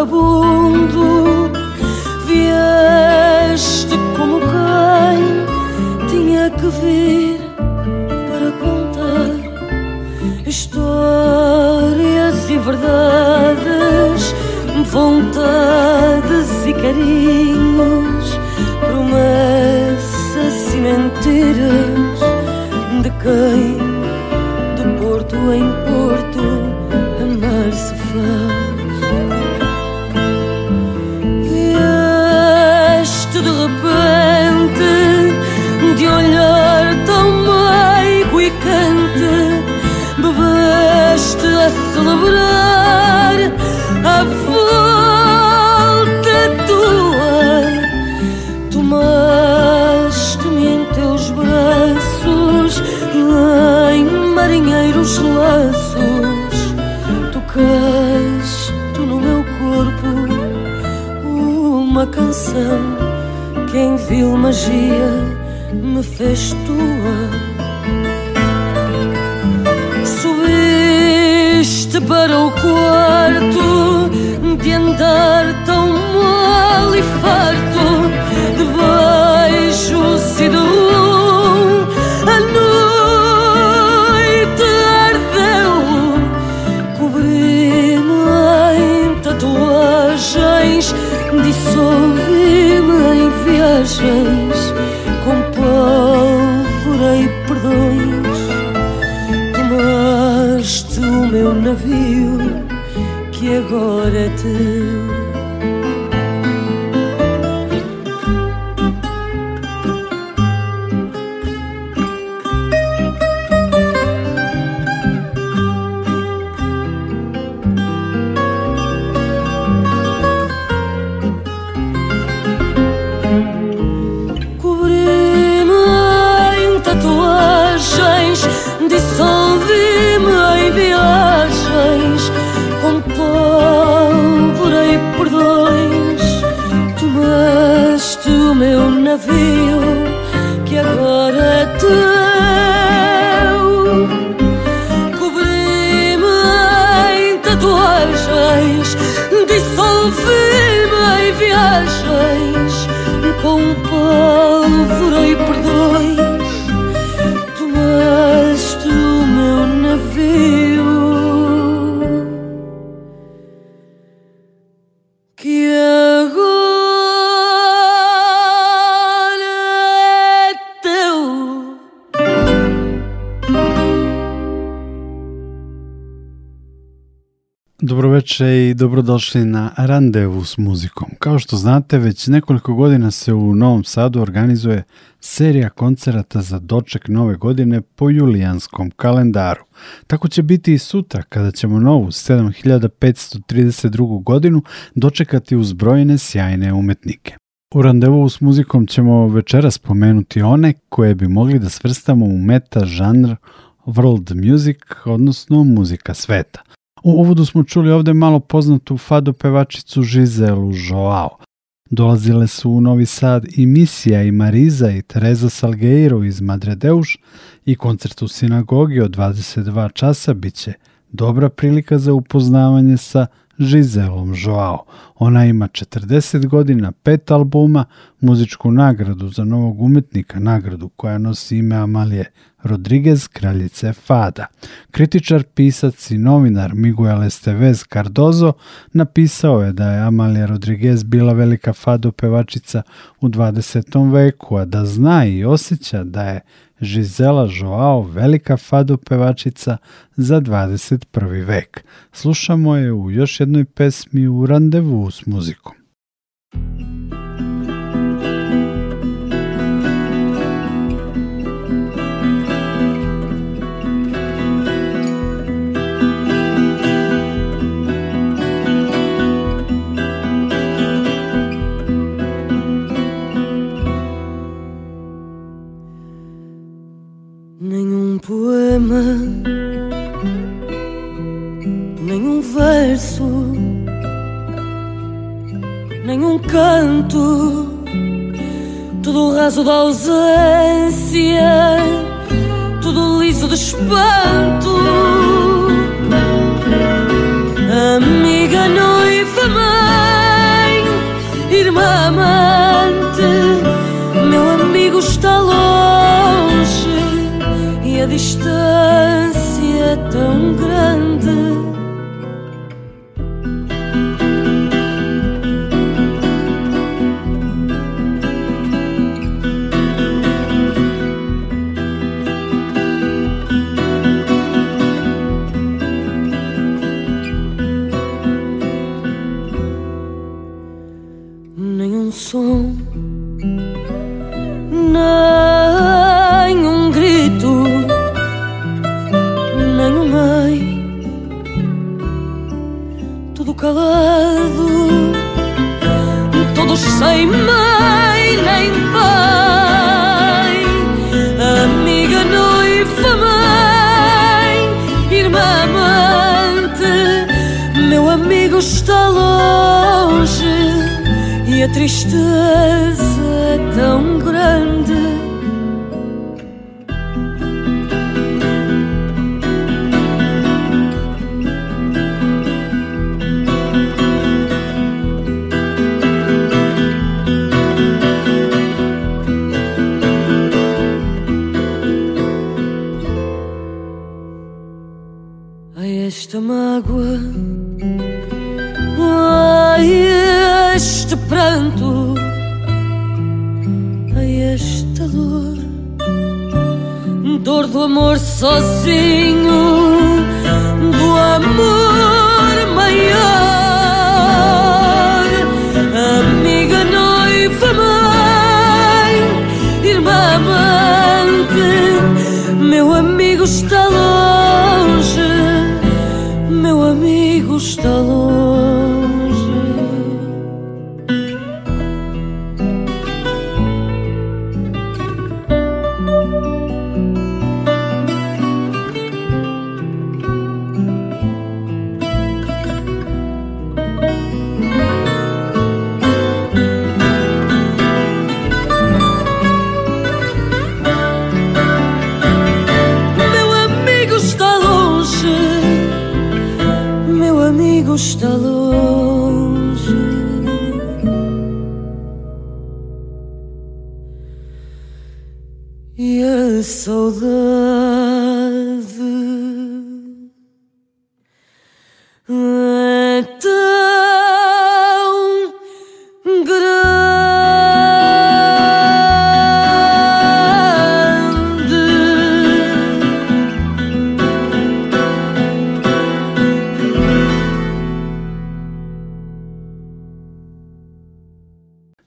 kabul canção. Quem viu magia me fez tua. Subiste para o quarto de andar tão mal e farto. غارتت por dois. Tomaste o meu navio que agora é teu. Cobri-me em tatuagens, dissolvi-me em viagens com o pó. veče i dobrodošli na Randevu s muzikom. Kao što znate, već nekoliko godina se u Novom Sadu organizuje serija koncerata za doček nove godine po julijanskom kalendaru. Tako će biti i sutra kada ćemo novu 7532. godinu dočekati uz brojne sjajne umetnike. U randevu s muzikom ćemo večeras spomenuti one koje bi mogli da svrstamo u meta žanr world music, odnosno muzika sveta. U uvodu smo čuli ovde malo poznatu fado pevačicu Žizelu Joao. Dolazile su u Novi Sad i Misija i Mariza i Tereza Salgueiro iz Madredeuš i koncert u sinagogi od 22 časa biće dobra prilika za upoznavanje sa Žizelom Joao. Ona ima 40 godina, pet albuma, muzičku nagradu za novog umetnika, nagradu koja nosi ime Amalije Rodriguez, kraljice Fada. Kritičar, pisac i novinar Miguel Estevez Cardozo napisao je da je Amalija Rodriguez bila velika Fado pevačica u 20. veku, a da zna i osjeća da je Žizela Joao, velika fado pevačica za 21. vek. Slušamo je u još jednoj pesmi u randevu s muzikom. you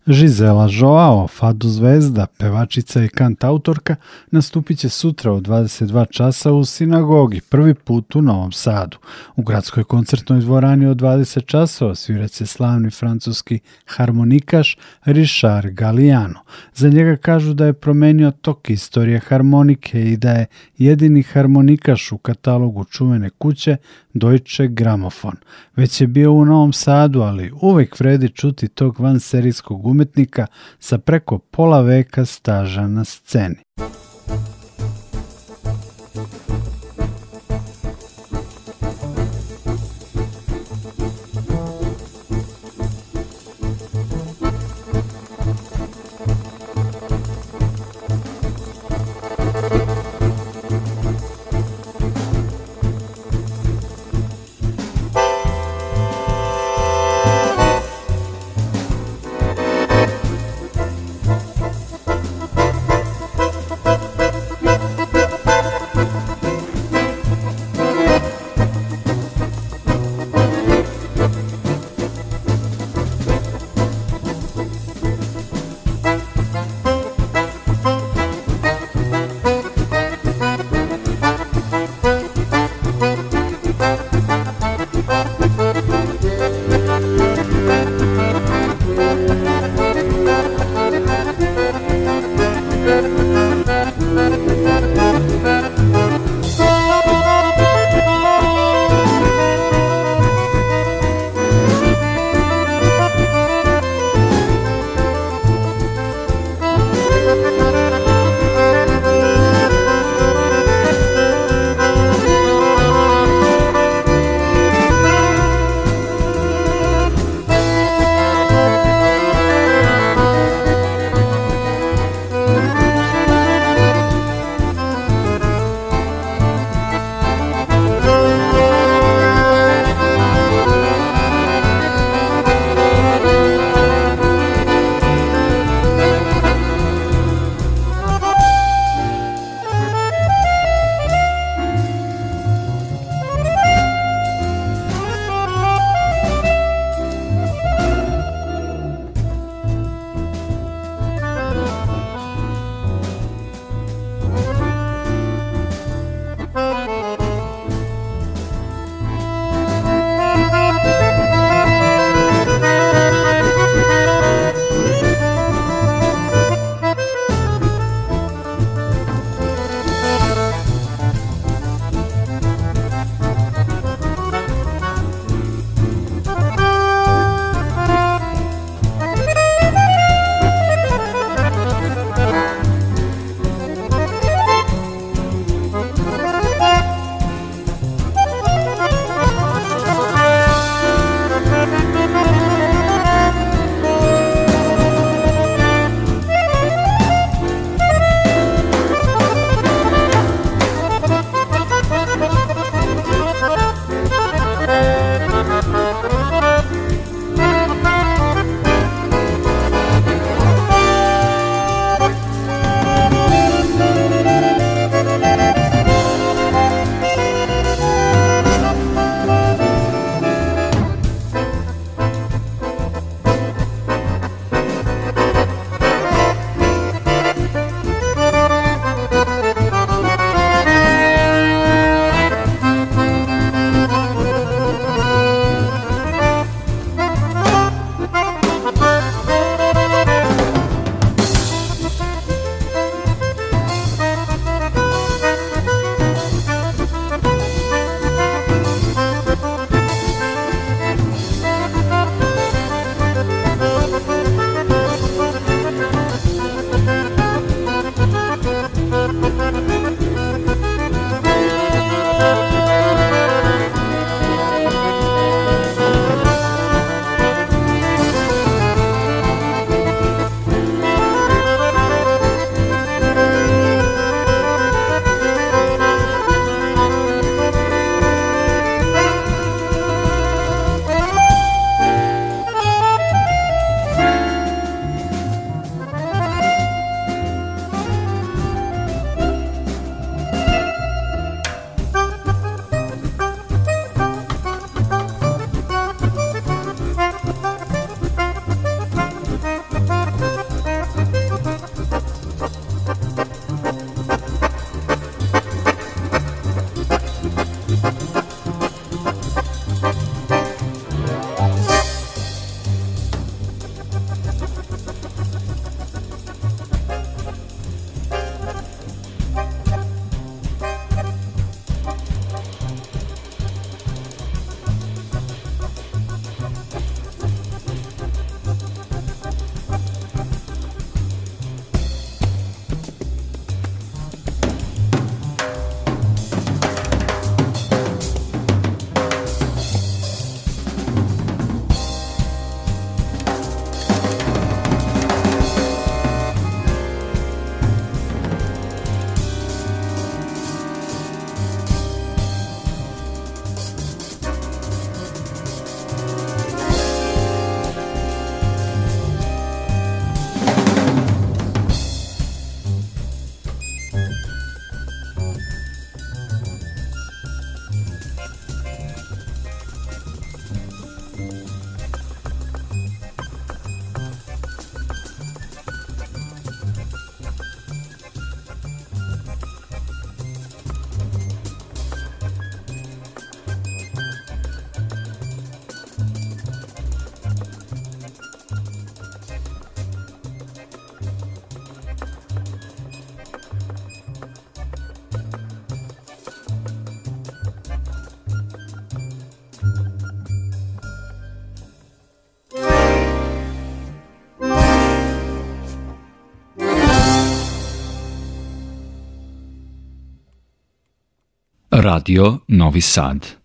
Žizela Joao, Fadu Zvezda, pevačica i kantautorka, nastupit će sutra u 22 časa u sinagogi, prvi put u Novom Sadu. U gradskoj koncertnoj dvorani od 20 časova svirat će slavni francuski harmonikaš Richard Galliano. Za njega kažu da je promenio tok istorije harmonike i da je jedini harmonikaš u katalogu čuvene kuće Deutsche Grammophon. Već je bio u Novom Sadu, ali uvek vredi čuti tog vanserijskog umjetnika umetnika sa preko pola veka staža na sceni. Radio Novi Sad.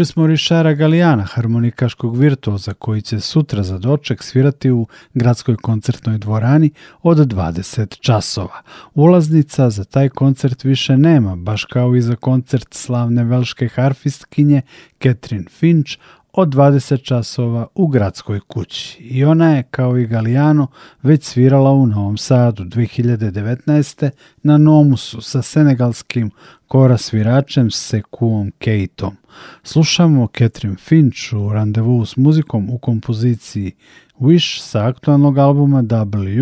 Čuli smo Rišara Galijana, harmonikaškog virtuoza koji će sutra za doček svirati u gradskoj koncertnoj dvorani od 20 časova. Ulaznica za taj koncert više nema, baš kao i za koncert slavne velške harfistkinje Catherine Finch od 20 časova u gradskoj kući i ona je kao i Galijano već svirala u Novom Sadu 2019. na Nomusu sa senegalskim kora sviračem Sekuom Kejtom. Slušamo Catherine Finch u randevu s muzikom u kompoziciji Wish sa aktualnog albuma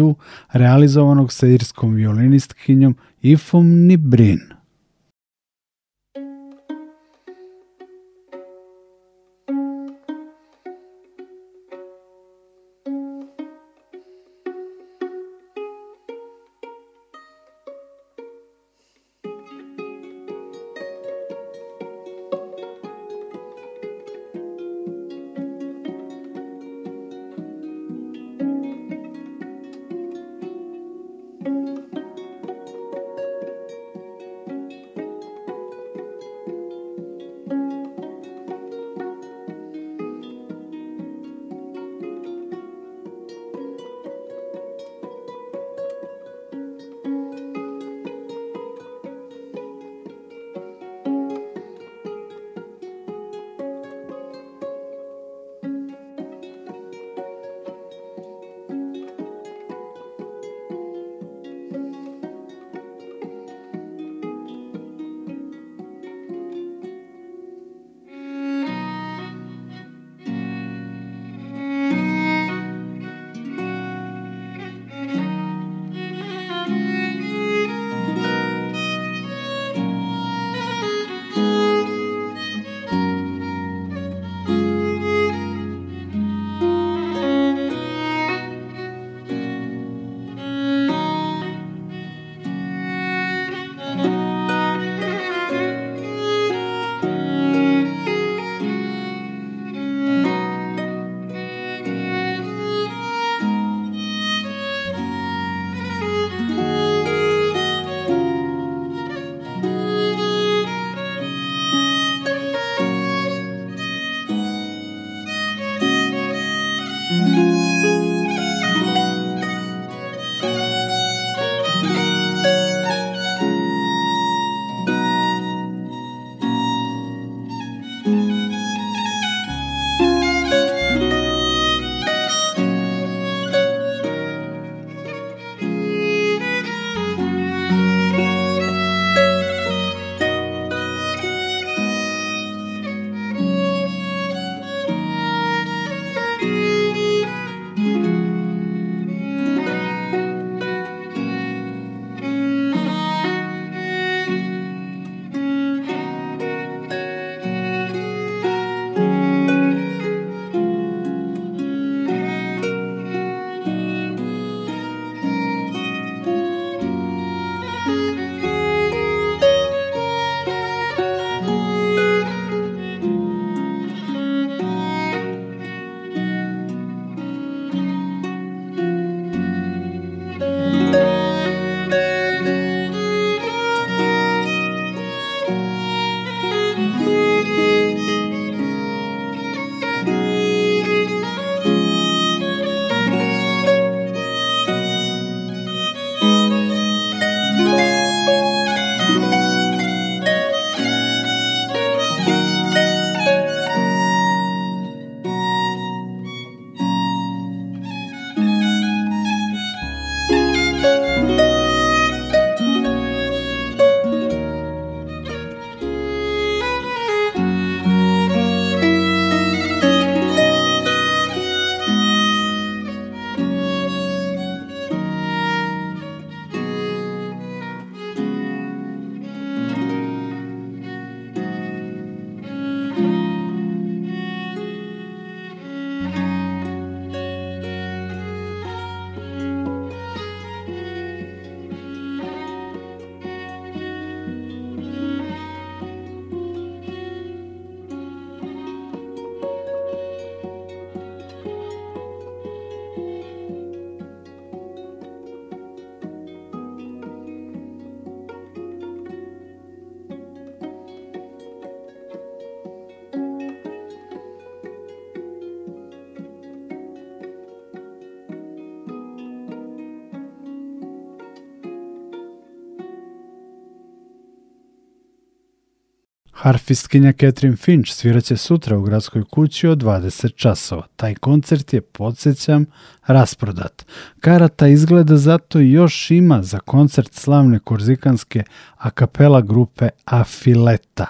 W, realizovanog sa irskom violinistkinjom Ifom Nibrin. Harfistkinja Catherine Finch sviraće sutra u gradskoj kući od 20 časova. Taj koncert je, podsjećam, rasprodat. Karata izgleda zato još ima za koncert slavne korzikanske akapela grupe Afileta.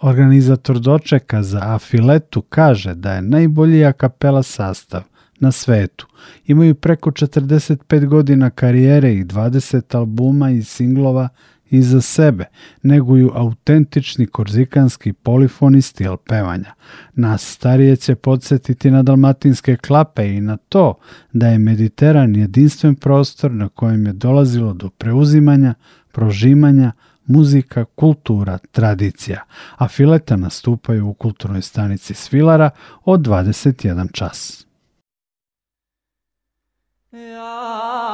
Organizator dočeka za Afiletu kaže da je najbolji akapela sastav na svetu. Imaju preko 45 godina karijere i 20 albuma i singlova iza sebe, neguju autentični korzikanski polifoni stil pevanja. Nas starije će podsjetiti na dalmatinske klape i na to da je Mediteran jedinstven prostor na kojem je dolazilo do preuzimanja, prožimanja, muzika, kultura, tradicija, a fileta nastupaju u kulturnoj stanici Svilara od 21 čas. Ja.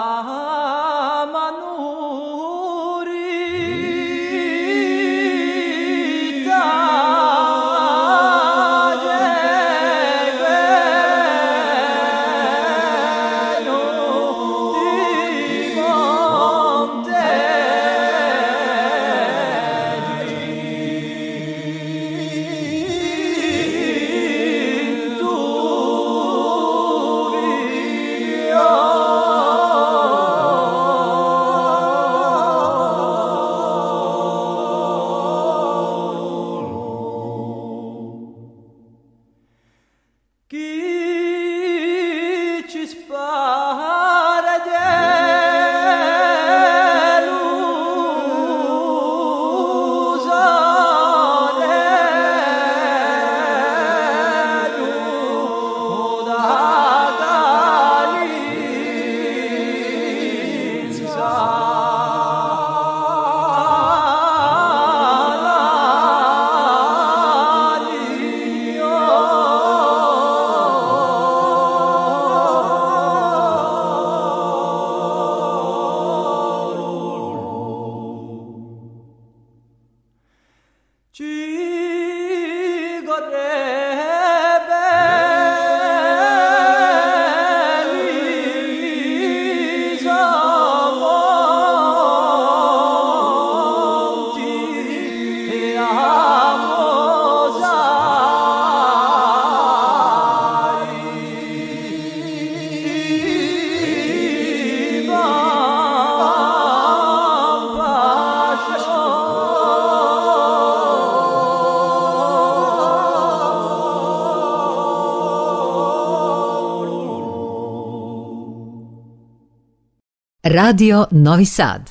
Radio Novi Sad.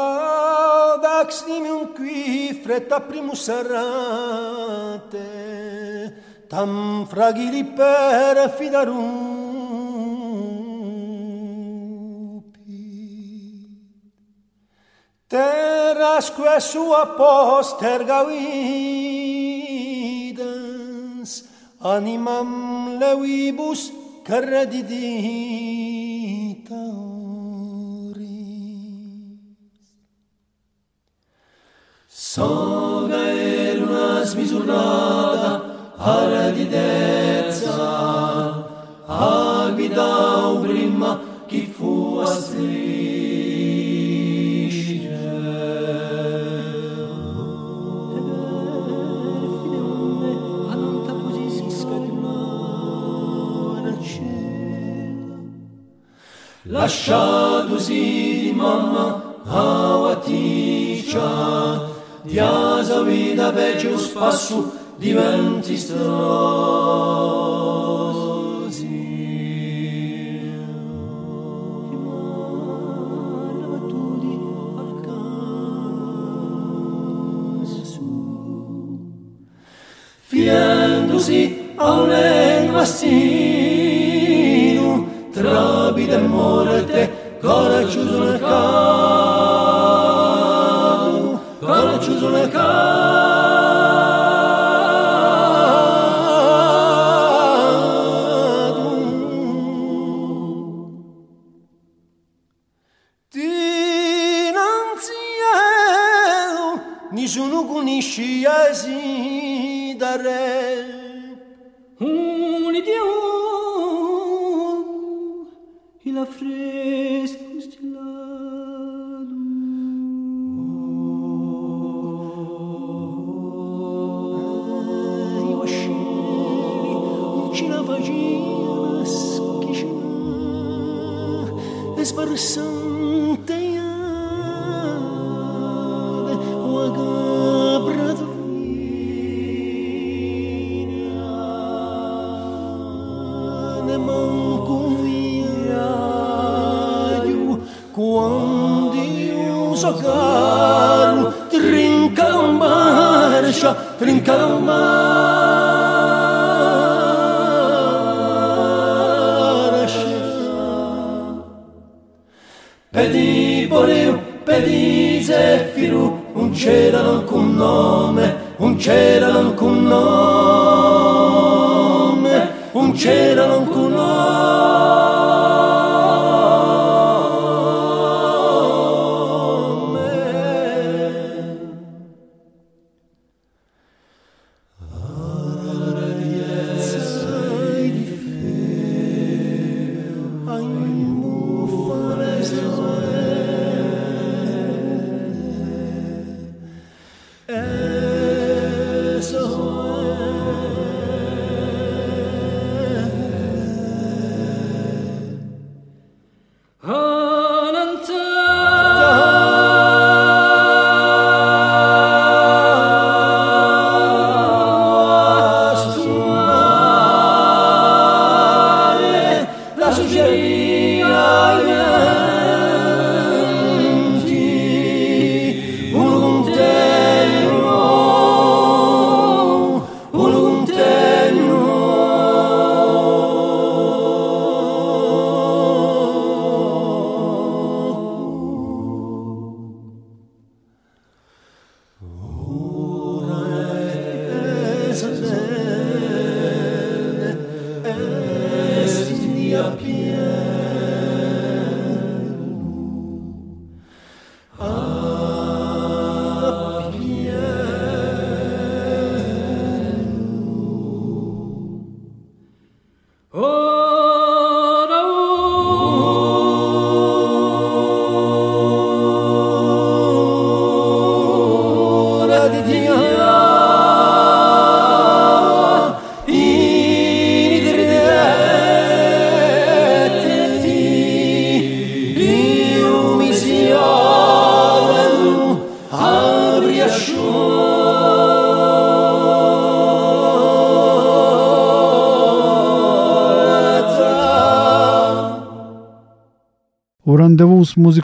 Ad ax nimium qui fretta primus errante, tam fragili per fidarum, Terras que sua post erga videns, animam leuibus credidim. nas mizunada haradideca agida ubrima kifu Lasciadosi di mamma, awaticcia, diavolo. da vecchio spasso diventi strano. Fiendosi a un elmastino, trabide morte, coraggioso nel caso. pagaram, trincam trinca trincam marcha. Pedi Boreu, pedi Zefiro, non c'era alcun nome, un c'era alcun nome, un c'era alcun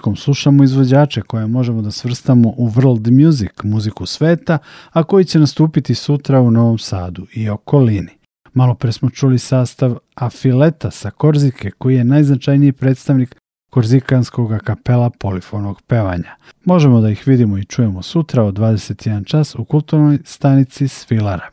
početkom slušamo izvođače koje možemo da svrstamo u world music, muziku sveta, a koji će nastupiti sutra u Novom Sadu i okolini. Malo pre smo čuli sastav Afileta sa Korzike, koji je najznačajniji predstavnik korzikanskog kapela polifonog pevanja. Možemo da ih vidimo i čujemo sutra od 21 čas u kulturnoj stanici Svilara.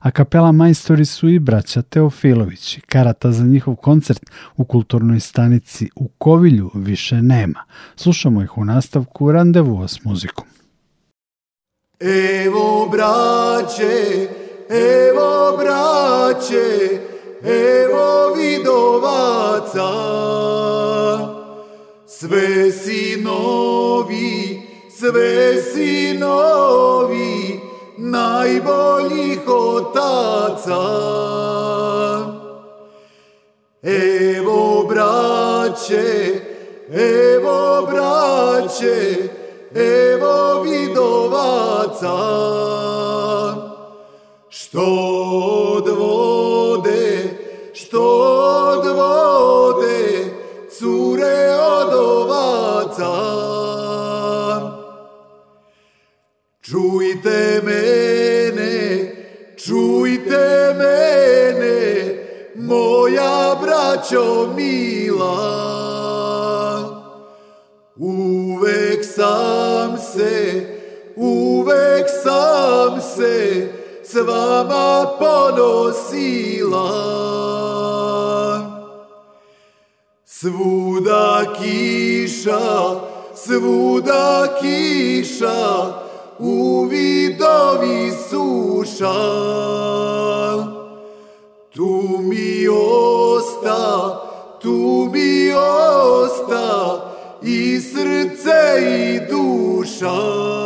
A kapela majstori su i braća Teofilovići. Karata za njihov koncert u kulturnoj stanici u Kovilju više nema. Slušamo ih u nastavku randevua s muzikom. Evo braće, evo braće, evo vidovaca. Sve sinovi, sve sinovi, najboljih otaca. Evo braće, evo braće, evo vidovaca, što Čujte mene, čujte mene, moja braćo mila. Uvek sam se, uvek sam se s vama ponosila. Svuda kiša, svuda kiša, u uvidovi sušan. Tu mi osta, tu mi osta i srce i duša.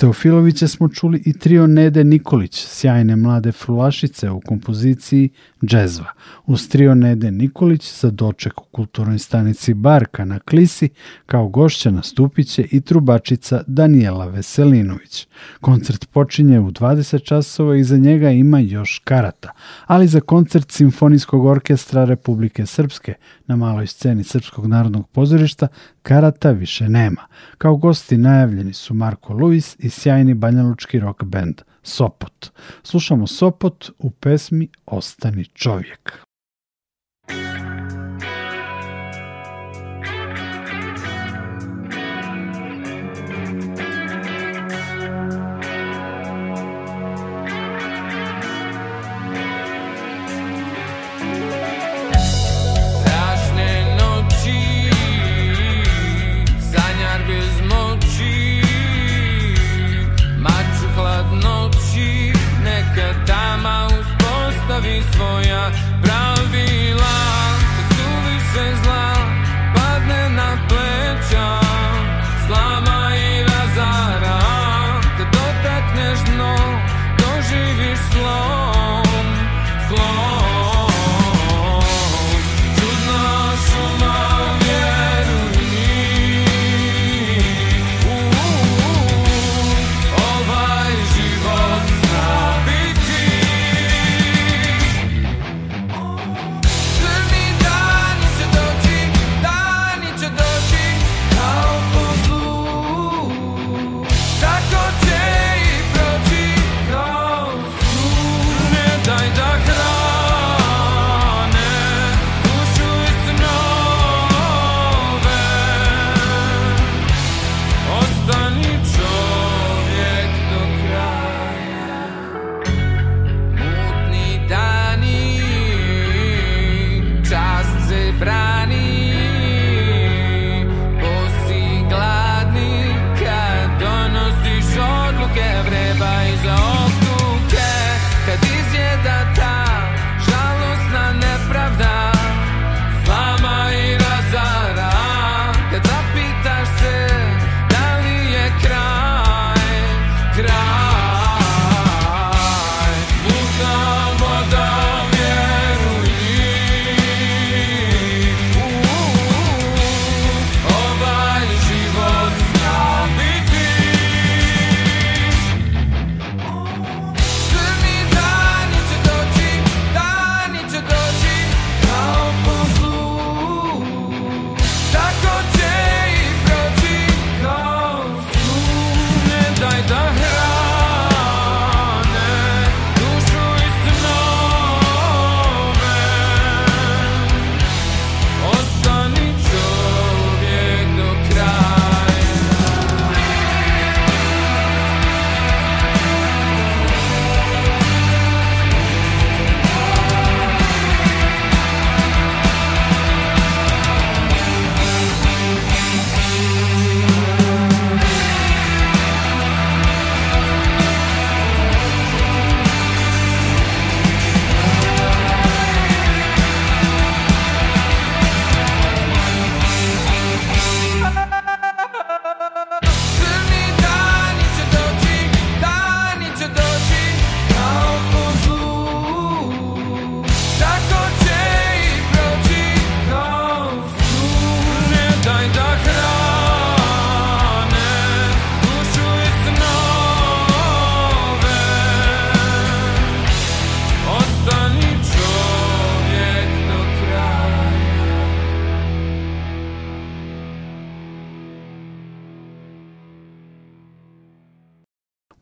Teofilovića smo čuli i trio Nede Nikolić, sjajne mlade frulašice u kompoziciji Džezva uz trio Nede Nikolić za doček u kulturnoj stanici Barka na Klisi kao gošća nastupiće i trubačica Daniela Veselinović. Koncert počinje u 20 časova i za njega ima još karata, ali za koncert Simfonijskog orkestra Republike Srpske na maloj sceni Srpskog narodnog pozorišta karata više nema. Kao gosti najavljeni su Marko Luis i sjajni banjalučki rock band. Sopot. Slušamo Sopot u pesmi Ostani čovjek.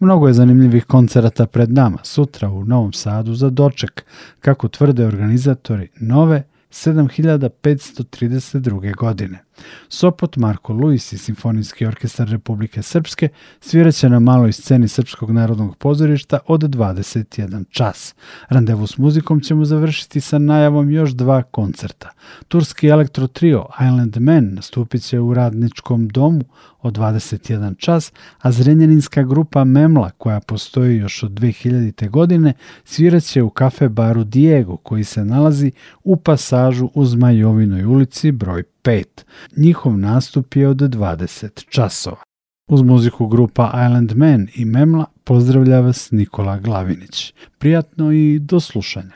Mnogo je zanimljivih koncerata pred nama, sutra u Novom Sadu za doček, kako tvrde organizatori nove 7532. godine. Sopot Marko Luis i Simfonijski orkestar Republike Srpske sviraće na maloj sceni Srpskog narodnog pozorišta od 21 čas. Randevu s muzikom ćemo završiti sa najavom još dva koncerta. Turski elektrotrio Island Men nastupit će u Radničkom domu od 21 čas, a zrenjaninska grupa Memla, koja postoji još od 2000. godine, sviraće u kafe baru Diego, koji se nalazi u pasažu uz Zmajovinoj ulici broj 5. Njihov nastup je od 20 časova. Uz muziku grupa Island Man i Memla pozdravlja vas Nikola Glavinić. Prijatno i do slušanja.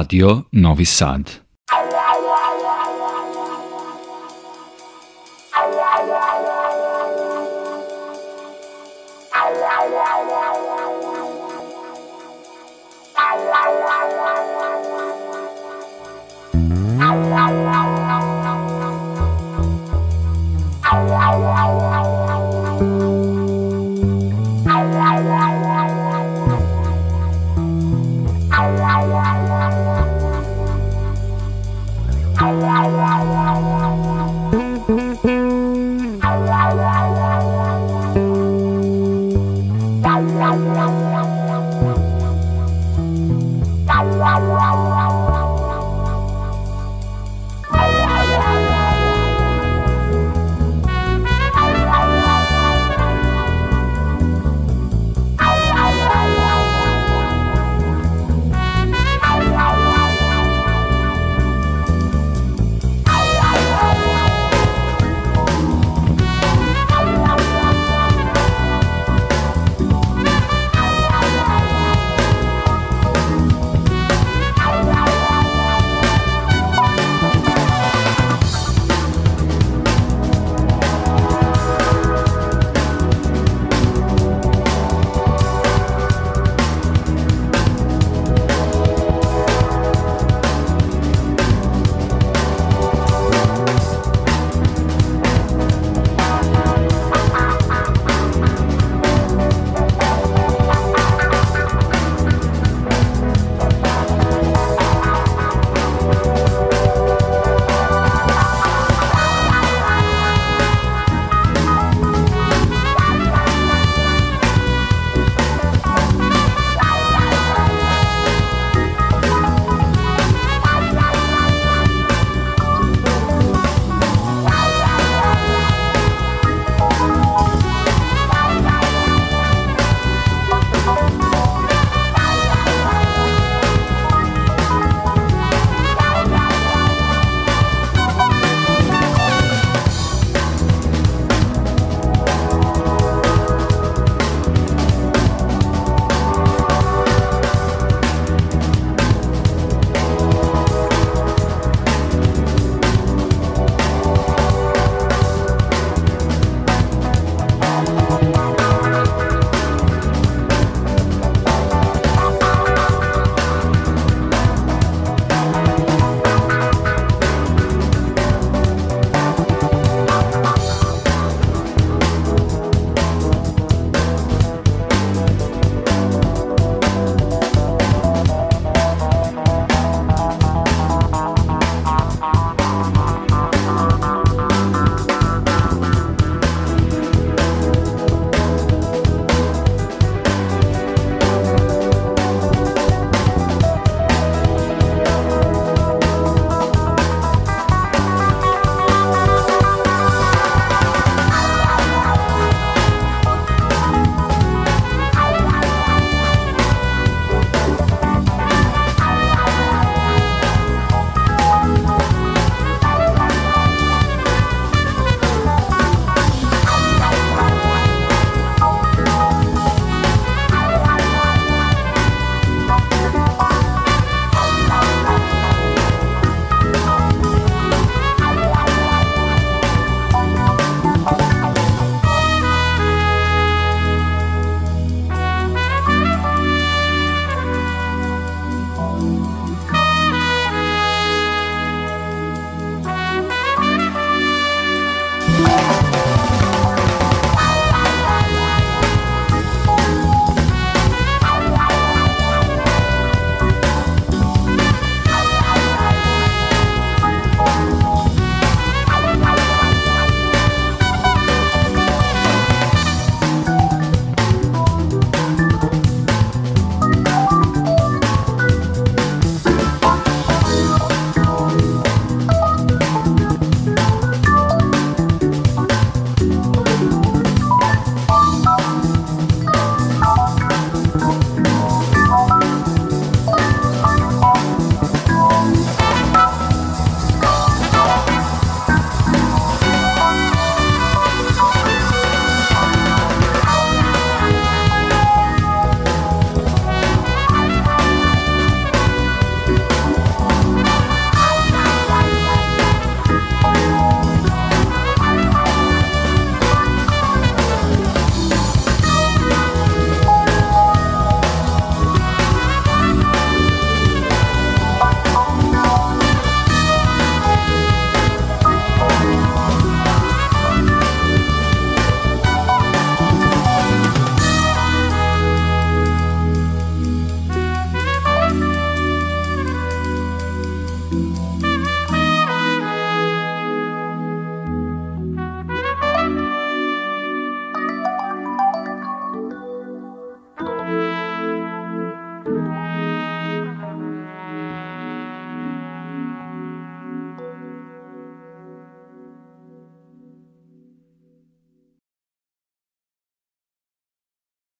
Radio Novi Sad.